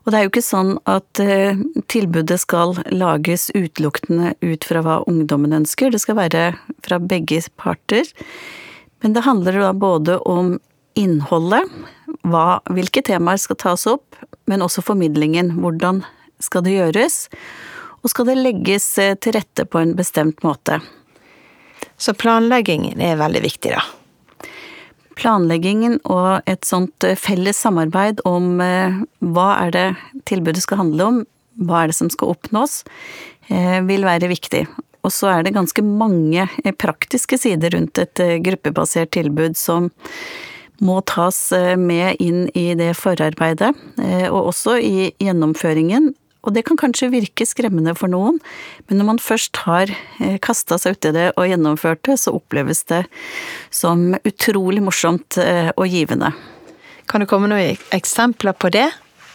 Speaker 2: Og det er jo ikke sånn at eh, tilbudet skal lages utelukkende ut fra hva ungdommen ønsker, det skal være fra begge parter. Men det handler da både om innholdet, hva, hvilke temaer skal tas opp, men også formidlingen. Hvordan skal det gjøres? Og skal det legges eh, til rette på en bestemt måte?
Speaker 1: Så planleggingen er veldig viktig, da?
Speaker 2: Planleggingen og et sånt eh, felles samarbeid om eh, hva er det tilbudet skal handle om, hva er det som skal oppnås, vil være viktig. Og så er det ganske mange praktiske sider rundt et gruppebasert tilbud som må tas eh, med inn i det forarbeidet, eh, og også i gjennomføringen. Og det kan kanskje virke skremmende for noen, men når man først har eh, kasta seg uti det og gjennomført det, så oppleves det som utrolig morsomt og givende.
Speaker 1: Kan du komme noen eksempler på det?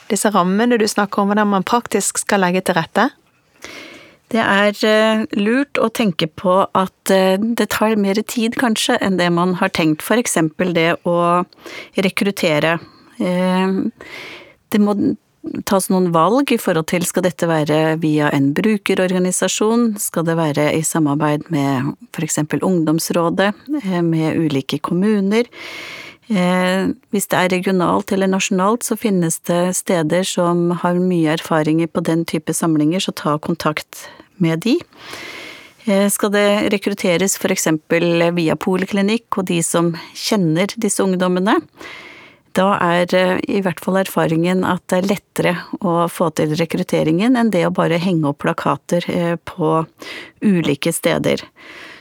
Speaker 1: Disse rammene du snakker om, hvordan man praktisk skal legge til rette?
Speaker 2: Det er eh, lurt å tenke på at eh, det tar mer tid kanskje enn det man har tenkt, eksempel det å rekruttere. Eh, det må tas noen valg i forhold til skal dette være via en brukerorganisasjon, skal det være i samarbeid med eksempel ungdomsrådet, med ulike kommuner. Eh, hvis det er regionalt eller nasjonalt, så finnes det steder som har mye erfaringer på den type samlinger, så ta kontakt med de. Eh, skal det rekrutteres f.eks. via poliklinikk og de som kjenner disse ungdommene, da er eh, i hvert fall erfaringen at det er lettere å få til rekrutteringen enn det å bare henge opp plakater på ulike steder.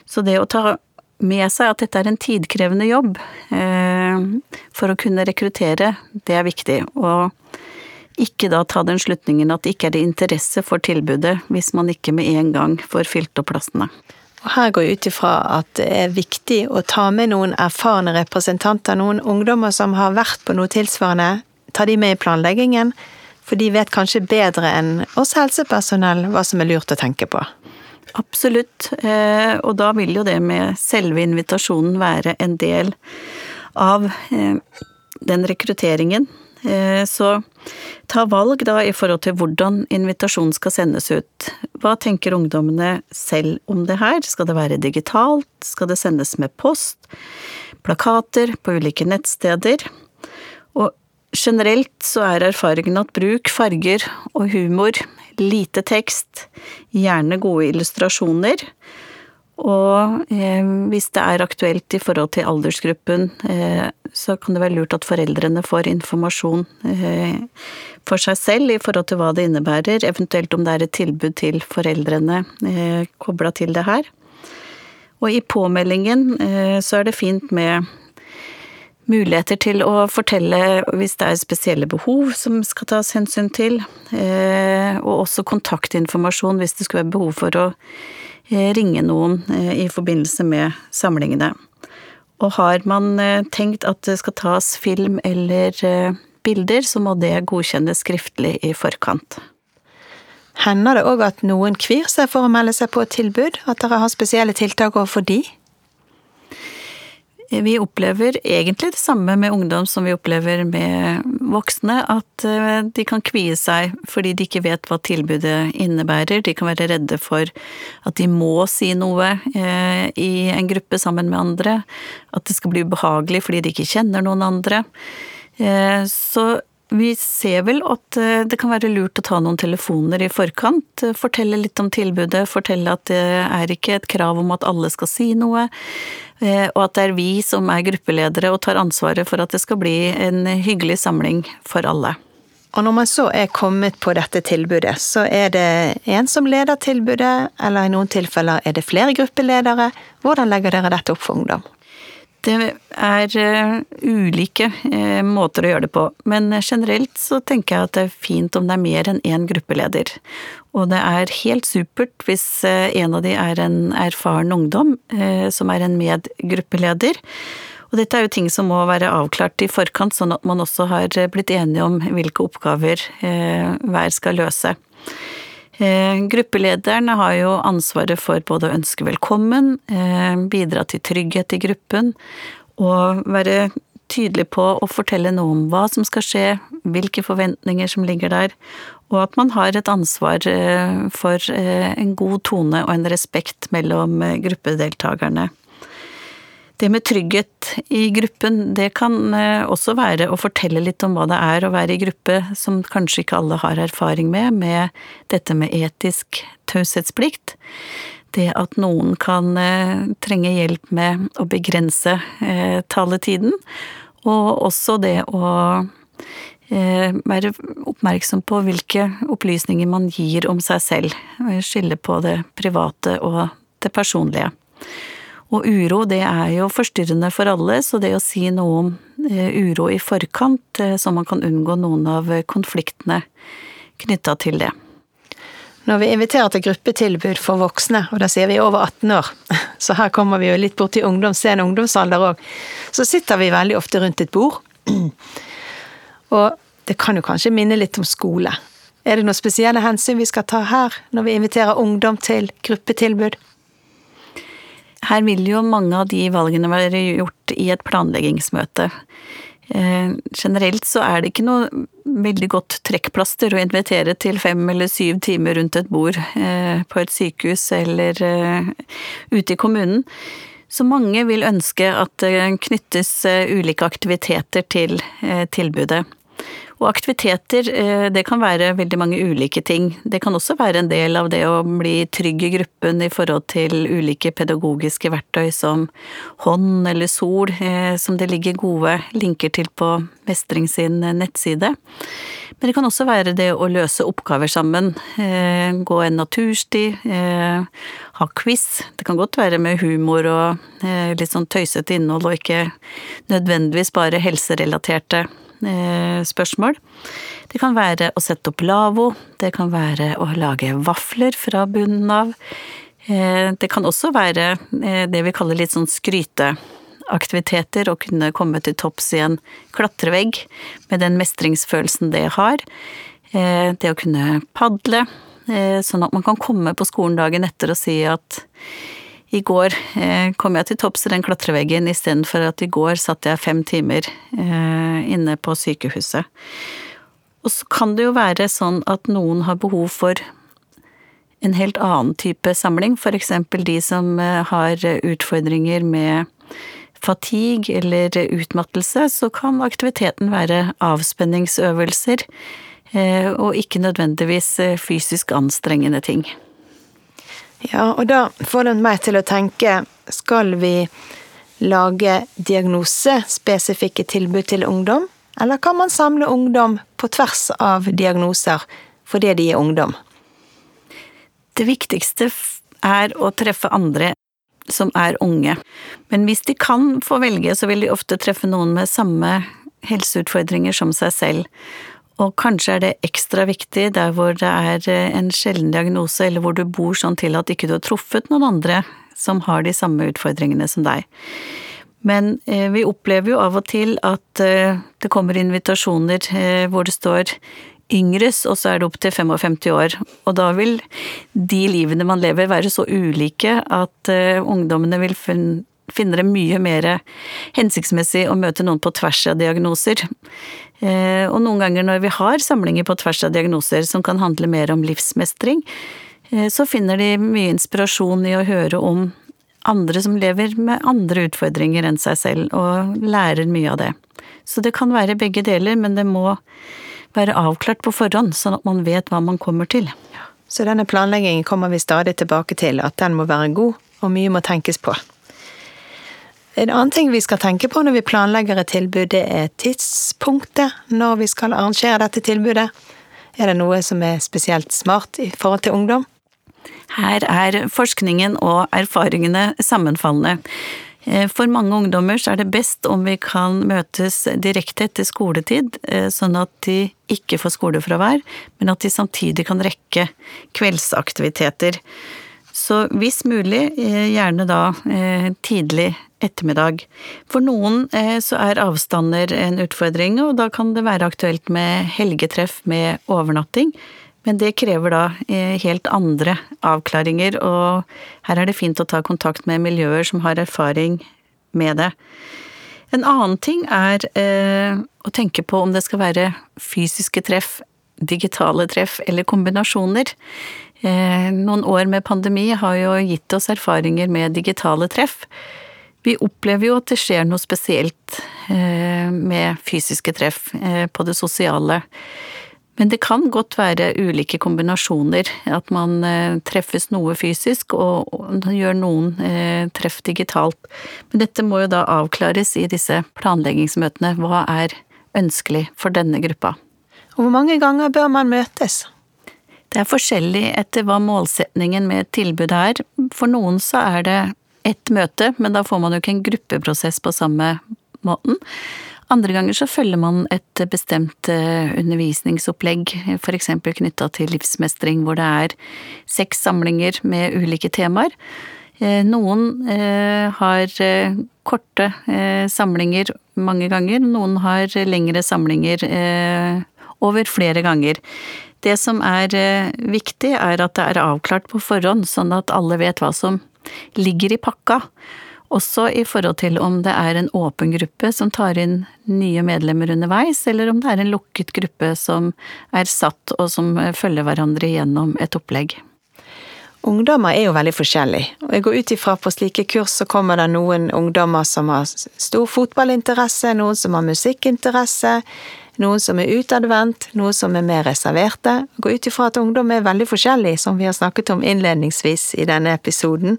Speaker 2: Så det å ta med seg at dette er en tidkrevende jobb eh, for å kunne rekruttere, det er viktig. Og ikke da ta den slutningen at det ikke er det interesse for tilbudet hvis man ikke med en gang får fylt opp plassene.
Speaker 1: Og her går jeg ut ifra at det er viktig å ta med noen erfarne representanter, noen ungdommer som har vært på noe tilsvarende, ta de med i planleggingen, for de vet kanskje bedre enn oss helsepersonell hva som er lurt å tenke på.
Speaker 2: Absolutt, eh, og da vil jo det med selve invitasjonen være en del av eh, den rekrutteringen. Eh, så ta valg da i forhold til hvordan invitasjonen skal sendes ut. Hva tenker ungdommene selv om det her? Skal det være digitalt? Skal det sendes med post? Plakater på ulike nettsteder? Og generelt så er erfaringen at bruk farger og humor lite tekst, gjerne gode illustrasjoner. Og eh, hvis det er aktuelt i forhold til aldersgruppen, eh, så kan det være lurt at foreldrene får informasjon eh, for seg selv i forhold til hva det innebærer, eventuelt om det er et tilbud til foreldrene eh, kobla til det her. Og i påmeldingen eh, så er det fint med muligheter til å fortelle hvis det er spesielle behov som skal tas hensyn til, eh, og også kontaktinformasjon hvis det skulle være behov for å eh, ringe noen eh, i forbindelse med samlingene. Og har man tenkt at det skal tas film eller bilder, så må det godkjennes skriftlig i forkant.
Speaker 1: Hender det òg at noen kvir seg for å melde seg på et tilbud, at dere har spesielle tiltak overfor de?
Speaker 2: Vi opplever egentlig det samme med ungdom som vi opplever med voksne, at eh, de kan kvie seg fordi de ikke vet hva tilbudet innebærer. De kan være redde for at de må si noe eh, i en gruppe sammen med andre. At det skal bli ubehagelig fordi de ikke kjenner noen andre. Eh, så vi ser vel at det kan være lurt å ta noen telefoner i forkant. Fortelle litt om tilbudet, fortelle at det er ikke et krav om at alle skal si noe. Eh, og at det er vi som er gruppeledere og tar ansvaret for at det skal bli en hyggelig samling for alle.
Speaker 1: Og når man så er kommet på dette tilbudet, så er det en som leder tilbudet, eller i noen tilfeller er det flere gruppeledere. Hvordan legger dere dette opp for ungdom?
Speaker 2: Det er uh, ulike uh, måter å gjøre det på, men generelt så tenker jeg at det er fint om det er mer enn én gruppeleder. Og det er helt supert hvis en av de er en erfaren ungdom som er en medgruppeleder. Og dette er jo ting som må være avklart i forkant, sånn at man også har blitt enige om hvilke oppgaver hver skal løse. Eh, gruppelederen har jo ansvaret for både å ønske velkommen, eh, bidra til trygghet i gruppen, og være tydelig på å fortelle noe om hva som skal skje, hvilke forventninger som ligger der, og at man har et ansvar eh, for en god tone og en respekt mellom gruppedeltakerne. Det med trygghet i gruppen, det kan eh, også være å fortelle litt om hva det er å være i gruppe som kanskje ikke alle har erfaring med, med dette med etisk taushetsplikt. Det at noen kan eh, trenge hjelp med å begrense eh, taletiden, og også det å være oppmerksom på hvilke opplysninger man gir om seg selv. Skille på det private og det personlige. Og uro, det er jo forstyrrende for alle, så det å si noe om eh, uro i forkant, eh, så man kan unngå noen av konfliktene knytta til det.
Speaker 1: Når vi inviterer til gruppetilbud for voksne, og da sier vi over 18 år, så her kommer vi jo litt borti ungdom, sen ungdomsalder òg, så sitter vi veldig ofte rundt et bord. Og det kan jo kanskje minne litt om skole. Er det noen spesielle hensyn vi skal ta her, når vi inviterer ungdom til gruppetilbud?
Speaker 2: Her vil jo mange av de valgene være gjort i et planleggingsmøte. Eh, generelt så er det ikke noe veldig godt trekkplaster å invitere til fem eller syv timer rundt et bord eh, på et sykehus eller eh, ute i kommunen. Så mange vil ønske at det knyttes ulike aktiviteter til tilbudet. Og aktiviteter, eh, det kan være veldig mange ulike ting. Det kan også være en del av det å bli trygg i gruppen i forhold til ulike pedagogiske verktøy som hånd eller sol, eh, som det ligger gode linker til på Mestring sin nettside. Men det kan også være det å løse oppgaver sammen. Eh, gå en natursti, ha quiz. Det kan godt være med humor og litt sånn tøysete innhold, og ikke nødvendigvis bare helserelaterte Eh, spørsmål. Det kan være å sette opp lavvo, det kan være å lage vafler fra bunnen av. Eh, det kan også være eh, det vi kaller litt sånn skryteaktiviteter, å kunne komme til topps i en klatrevegg med den mestringsfølelsen det har. Det å kunne padle, sånn at man kan komme på skolen dagen etter og si at i går eh, kom jeg til topps i den klatreveggen istedenfor at i går satt jeg fem timer eh, inne på sykehuset. Og så kan det jo være sånn at noen har behov for en helt annen type samling, eksempel de som eh, har utfordringer med fatigue eller utmattelse, så kan aktiviteten være avspenningsøvelser, og ikke nødvendigvis fysisk anstrengende ting.
Speaker 1: Ja, og da får den meg til å tenke skal vi lage diagnosespesifikke tilbud til ungdom, eller kan man samle ungdom på tvers av diagnoser fordi de er ungdom?
Speaker 2: Det viktigste er å treffe andre som er unge, men hvis de kan få velge, så vil de ofte treffe noen med samme helseutfordringer som seg selv. Og kanskje er det ekstra viktig der hvor det er eh, en sjelden diagnose, eller hvor du bor sånn til at ikke du har truffet noen andre som har de samme utfordringene som deg. Men eh, vi opplever jo av og til at eh, det kommer invitasjoner hvor det står yngres, og så er det opp til 55 år. Og da vil de livene man lever være så ulike at ungdommene vil finne det mye mer hensiktsmessig å møte noen på tvers av diagnoser. Eh, og noen ganger når vi har samlinger på tvers av diagnoser som kan handle mer om livsmestring, eh, så finner de mye inspirasjon i å høre om andre som lever med andre utfordringer enn seg selv, og lærer mye av det. Så det kan være begge deler, men det må være avklart på forhånd, sånn at man vet hva man kommer til.
Speaker 1: Så denne planleggingen kommer vi stadig tilbake til, at den må være god, og mye må tenkes på. En annen ting vi skal tenke på når vi planlegger et tilbud, det er tidspunktet når vi skal arrangere dette tilbudet. Er det noe som er spesielt smart i forhold til ungdom?
Speaker 2: Her er forskningen og erfaringene sammenfallende. Eh, for mange ungdommer er det best om vi kan møtes direkte etter skoletid, eh, sånn at de ikke får skolefravær, men at de samtidig kan rekke kveldsaktiviteter. Så hvis mulig, eh, gjerne da tidlig ettermiddag. For noen eh, så er avstander en utfordring, og da kan det være aktuelt med helgetreff med overnatting. Men det krever da eh, helt andre avklaringer, og her er det fint å ta kontakt med miljøer som har erfaring med det. En annen ting er eh, å tenke på om det skal være fysiske treff, digitale treff eller kombinasjoner. Noen år med pandemi har jo gitt oss erfaringer med digitale treff. Vi opplever jo at det skjer noe spesielt eh, med fysiske treff eh, på det sosiale. Men det kan godt være ulike kombinasjoner. At man eh, treffes noe fysisk og gjør noen treff digitalt. Men dette må jo da avklares i disse planleggingsmøtene. Hva er ønskelig for denne gruppa?
Speaker 1: Og hvor mange ganger bør man møtes?
Speaker 2: Det er forskjellig etter hva målsetningen med tilbudet er. For noen så er det ett møte, men da får man jo ikke en gruppeprosess på samme måten. Andre ganger så følger man et bestemt eh, undervisningsopplegg, f.eks. knytta til livsmestring, hvor det er seks samlinger med ulike temaer. Eh, noen eh, har korte samlinger mange ganger, noen har lengre samlinger over flere ganger. Det som er viktig, er at det er avklart på forhånd, sånn at alle vet hva som ligger i pakka. Også i forhold til om det er en åpen gruppe som tar inn nye medlemmer underveis, eller om det er en lukket gruppe som er satt og som følger hverandre gjennom et opplegg.
Speaker 1: ungdommer er jo veldig forskjellige. Og jeg går ut ifra på slike kurs så kommer det noen ungdommer som har stor fotballinteresse, noen som har musikkinteresse, noen som er utadvendt, noen som er mer reserverte. Gå ut ifra at ungdom er veldig forskjellig, som vi har snakket om innledningsvis i denne episoden.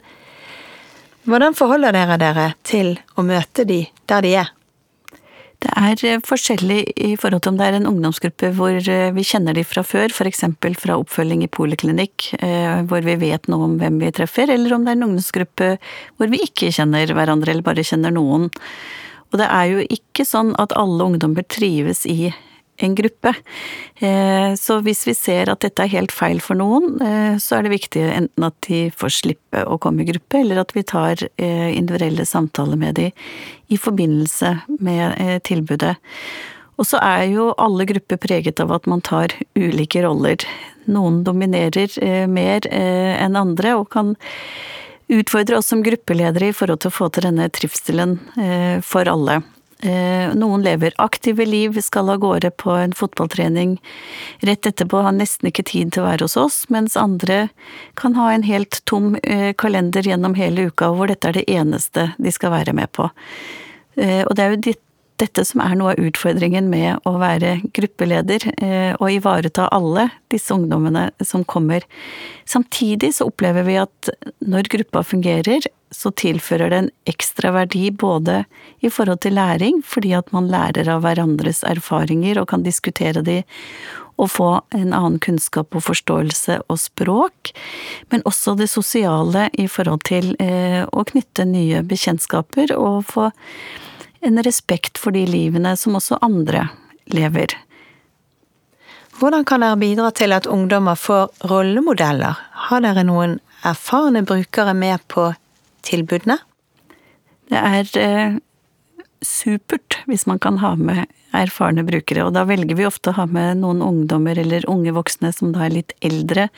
Speaker 1: Hvordan forholder dere dere til å møte de der de er?
Speaker 2: Det er eh, forskjellig i forhold til om det er en ungdomsgruppe hvor eh, vi kjenner de fra før, f.eks. fra oppfølging i poliklinikk, eh, hvor vi vet noe om hvem vi treffer, eller om det er en ungdomsgruppe hvor vi ikke kjenner hverandre, eller bare kjenner noen. Og det er jo ikke sånn at alle ungdommer trives i en gruppe. Eh, så hvis vi ser at dette er helt feil for noen, eh, så er det viktig enten at de får slippe å komme i gruppe, eller at vi tar eh, individuelle samtaler med dem i forbindelse med tilbudet. Og så er jo alle grupper preget av at man tar ulike roller. Noen dominerer mer enn andre og kan utfordre oss som gruppeledere i forhold til å få til denne trivselen for alle. Eh, noen lever aktive liv, skal av gårde på en fotballtrening rett etterpå, har nesten ikke tid til å være hos oss, mens andre kan ha en helt tom eh, kalender gjennom hele uka hvor dette er det eneste de skal være med på. Eh, og det er jo dette som er noe av utfordringen med å være gruppeleder, og ivareta alle disse ungdommene som kommer. Samtidig så opplever vi at når gruppa fungerer, så tilfører det en ekstra verdi både i forhold til læring, fordi at man lærer av hverandres erfaringer og kan diskutere de og få en annen kunnskap og forståelse og språk, men også det sosiale i forhold til eh, å knytte nye bekjentskaper og få en respekt for de livene som også andre lever.
Speaker 1: Hvordan kan dere bidra til at ungdommer får rollemodeller? Har dere noen erfarne brukere med på tilbudene?
Speaker 2: Det er eh, supert hvis man kan ha med erfarne brukere, og da velger vi ofte å ha med noen ungdommer eller unge voksne som da er litt eldre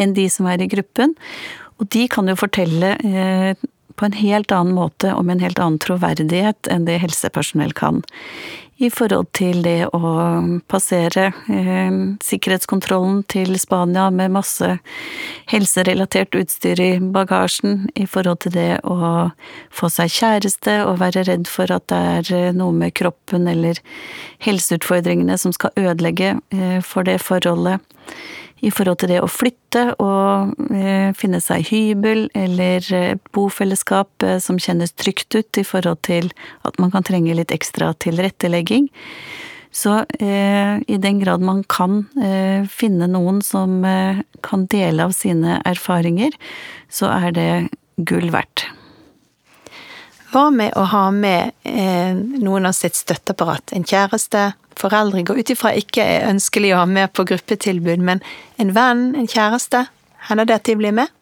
Speaker 2: enn de som er i gruppen. Og de kan jo fortelle eh, på en helt annen måte og med en helt annen troverdighet enn det helsepersonell kan. I forhold til det å passere eh, sikkerhetskontrollen til Spania med masse helserelatert utstyr i bagasjen, i forhold til det å få seg kjæreste og være redd for at det er eh, noe med kroppen eller helseutfordringene som skal ødelegge eh, for det forholdet i forhold til det å flytte og eh, finne seg hybel eller et bofellesskap eh, som kjennes trygt ut i forhold til at man kan trenge litt ekstra tilrettelegging. Så eh, i den grad man kan eh, finne noen som eh, kan dele av sine erfaringer, så er det gull verdt.
Speaker 1: Hva med å ha med eh, noen av sitt støtteapparat? En kjæreste, foreldre går ut ifra ikke er ønskelig å ha med på gruppetilbud, men en venn, en kjæreste, hender det at de blir med?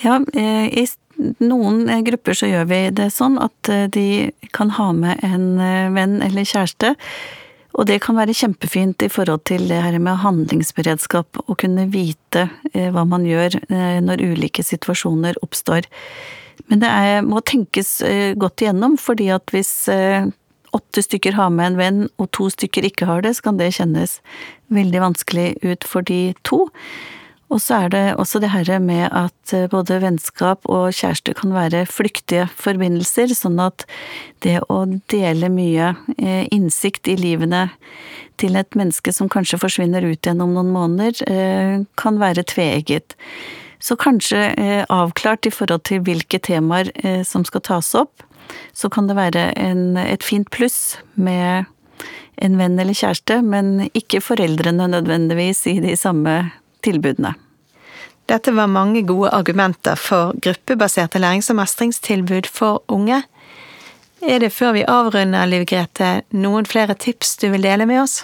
Speaker 2: Ja, eh, i noen eh, grupper så gjør vi det sånn at eh, de kan ha med en venn eller kjæreste. Og det kan være kjempefint i forhold til det her med handlingsberedskap, å kunne vite hva man gjør når ulike situasjoner oppstår. Men det er, må tenkes godt igjennom, fordi at hvis åtte stykker har med en venn, og to stykker ikke har det, så kan det kjennes veldig vanskelig ut for de to. Og så er det også det her med at eh, både vennskap og kjæreste kan være flyktige forbindelser, sånn at det å dele mye eh, innsikt i livene til et menneske som kanskje forsvinner ut gjennom noen måneder, eh, kan være tveegget. Så kanskje avklart i forhold til hvilke temaer som skal tas opp, så kan det være en, et fint pluss med en venn eller kjæreste, men ikke foreldrene nødvendigvis i de samme tilbudene.
Speaker 1: Dette var mange gode argumenter for gruppebaserte lærings- og mestringstilbud for unge. Er det før vi avrunder, Liv Grete, noen flere tips du vil dele med oss?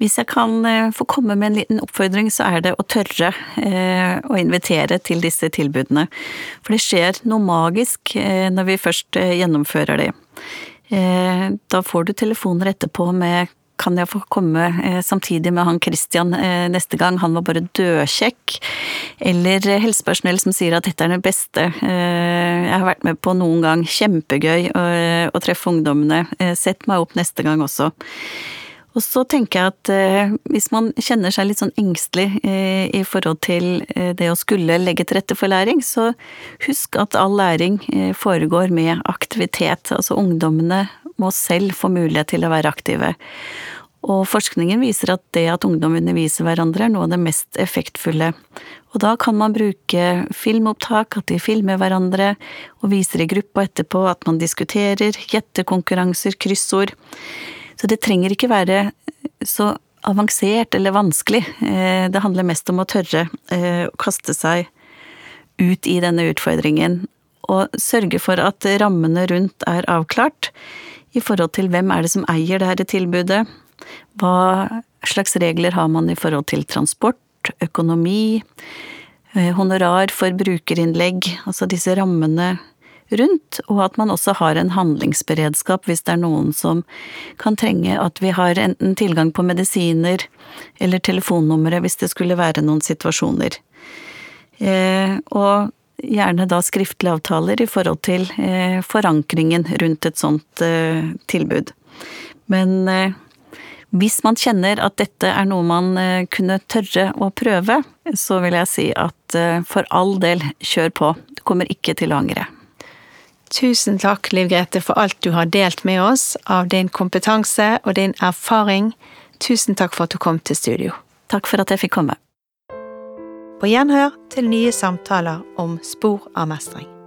Speaker 2: Hvis jeg kan eh, få komme med en liten oppfordring, så er det å tørre eh, å invitere til disse tilbudene. For det skjer noe magisk eh, når vi først gjennomfører det. Da får du telefoner etterpå med kan jeg få komme samtidig med han Christian neste gang, han var bare dødkjekk. Eller helsepersonell som sier at dette er det beste jeg har vært med på noen gang, kjempegøy å treffe ungdommene, sett meg opp neste gang også. Og så tenker jeg at eh, hvis man kjenner seg litt sånn engstelig eh, i forhold til eh, det å skulle legge til rette for læring, så husk at all læring eh, foregår med aktivitet. Altså ungdommene må selv få mulighet til å være aktive. Og forskningen viser at det at ungdom underviser hverandre er noe av det mest effektfulle. Og da kan man bruke filmopptak, at de filmer hverandre og viser i gruppa etterpå, at man diskuterer, gjettekonkurranser, kryssord. Så det trenger ikke være så avansert eller vanskelig. Eh, det handler mest om å tørre eh, å kaste seg ut i denne utfordringen. Og sørge for at rammene rundt er avklart i forhold til hvem er det som eier dette tilbudet. Hva slags regler har man i forhold til transport, økonomi, eh, honorar for brukerinnlegg, altså disse rammene rundt, og at man også har en handlingsberedskap hvis det er noen som kan trenge at vi har enten tilgang på medisiner eller telefonnumre hvis det skulle være noen situasjoner. Eh, og gjerne da skriftlige avtaler i forhold til eh, forankringen rundt et sånt eh, tilbud. Men eh, hvis man kjenner at dette er noe man eh, kunne tørre å prøve, så vil jeg si at eh, for all del, kjør på. Du kommer ikke til å angre.
Speaker 1: Tusen takk, Liv Grete, for alt du har delt med oss av din kompetanse og din erfaring. Tusen takk for at du kom til studio.
Speaker 2: Takk for at jeg fikk komme.
Speaker 1: På gjenhør til nye samtaler om spor av mestring.